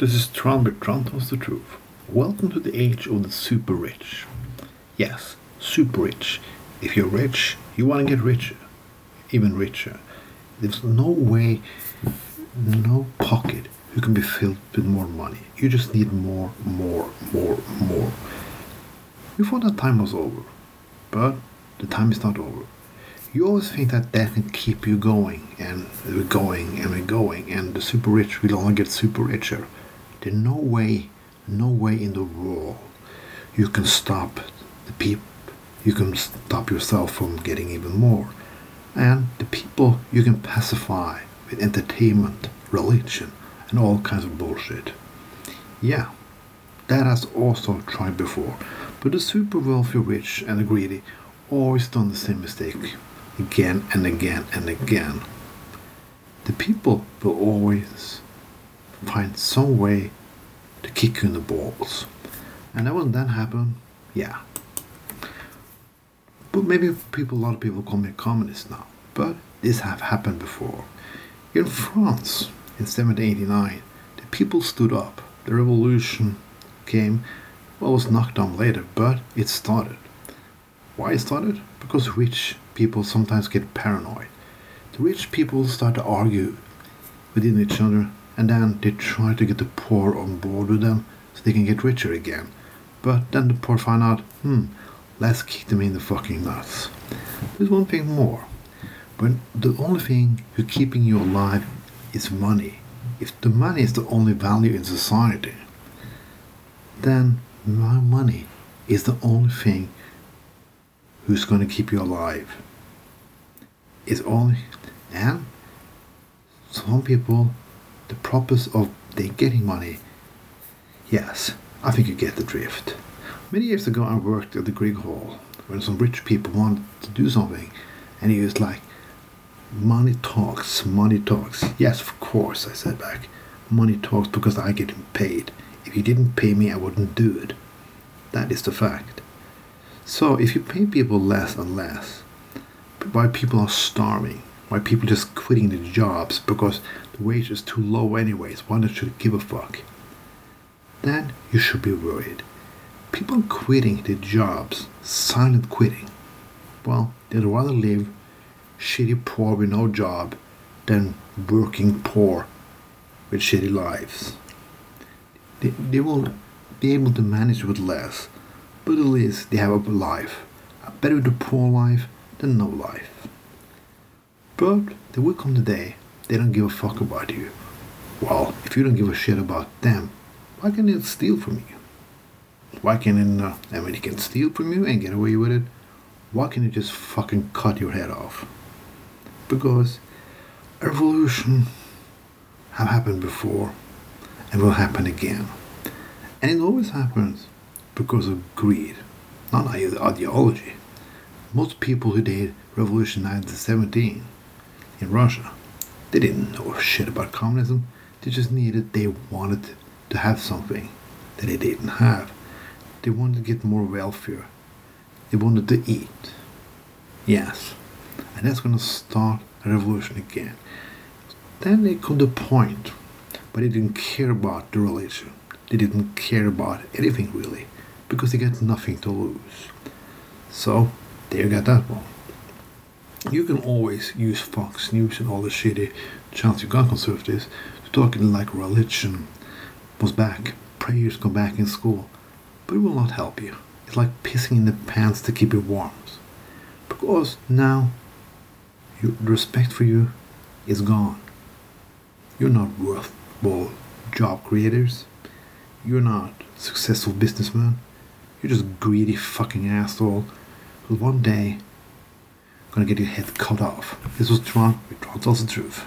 This is Tron, but Tron tells the truth. Welcome to the age of the super rich. Yes, super rich. If you're rich, you want to get richer, even richer. There's no way, no pocket who can be filled with more money. You just need more, more, more, more. We thought that time was over, but the time is not over. You always think that that can keep you going, and we're going, and we're going, and the super rich will only get super richer. There's no way, no way in the world you can stop the people. You can stop yourself from getting even more. And the people you can pacify with entertainment, religion, and all kinds of bullshit. Yeah, that has also tried before. But the super wealthy, rich, and the greedy always done the same mistake again and again and again. The people will always find some way to kick you in the balls. And that when that happen, yeah. But maybe people, a lot of people call me a communist now. But this have happened before. In France, in 1789, the people stood up. The revolution came, well, was knocked down later, but it started. Why it started? Because rich people sometimes get paranoid. The rich people start to argue within each other and then they try to get the poor on board with them so they can get richer again. But then the poor find out, hmm, let's kick them in the fucking nuts. There's one thing more. When the only thing who's keeping you alive is money, if the money is the only value in society, then my money is the only thing who's going to keep you alive. It's only, and some people the purpose of they getting money. Yes, I think you get the drift. Many years ago, I worked at the Grieg Hall when some rich people wanted to do something, and he was like, "Money talks, money talks." Yes, of course, I said back. Money talks because I get paid. If you didn't pay me, I wouldn't do it. That is the fact. So if you pay people less and less, why people are starving, why people just quitting their jobs because the wage is too low anyways. Why don't you give a fuck? Then you should be worried. People quitting their jobs, silent quitting. Well, they'd rather live shitty poor with no job than working poor with shitty lives. They, they will be able to manage with less, but at least they have a life. Better the poor life than no life. But there will come the day they don't give a fuck about you. Well, if you don't give a shit about them, why can't they steal from you? Why can't it, uh, they can steal from you and get away with it. Why can't you just fucking cut your head off? Because revolution have happened before and will happen again. And it always happens because of greed, not ideology. Most people who did revolution 1917 in Russia they didn't know shit about communism. They just needed, they wanted to have something that they didn't have. They wanted to get more welfare. They wanted to eat. Yes. And that's going to start a revolution again. Then they come to a point where they didn't care about the religion. They didn't care about anything really because they got nothing to lose. So, there you got that one you can always use Fox News and all the shitty channels you got conservatives to talk like religion was back, prayers go back in school, but it will not help you. It's like pissing in the pants to keep you warm. Because now your, respect for you is gone. You're not worth worthwhile job creators. You're not successful businessman. You're just greedy fucking asshole who one day gonna get your head cut off. This was Tron. Tron tells the truth.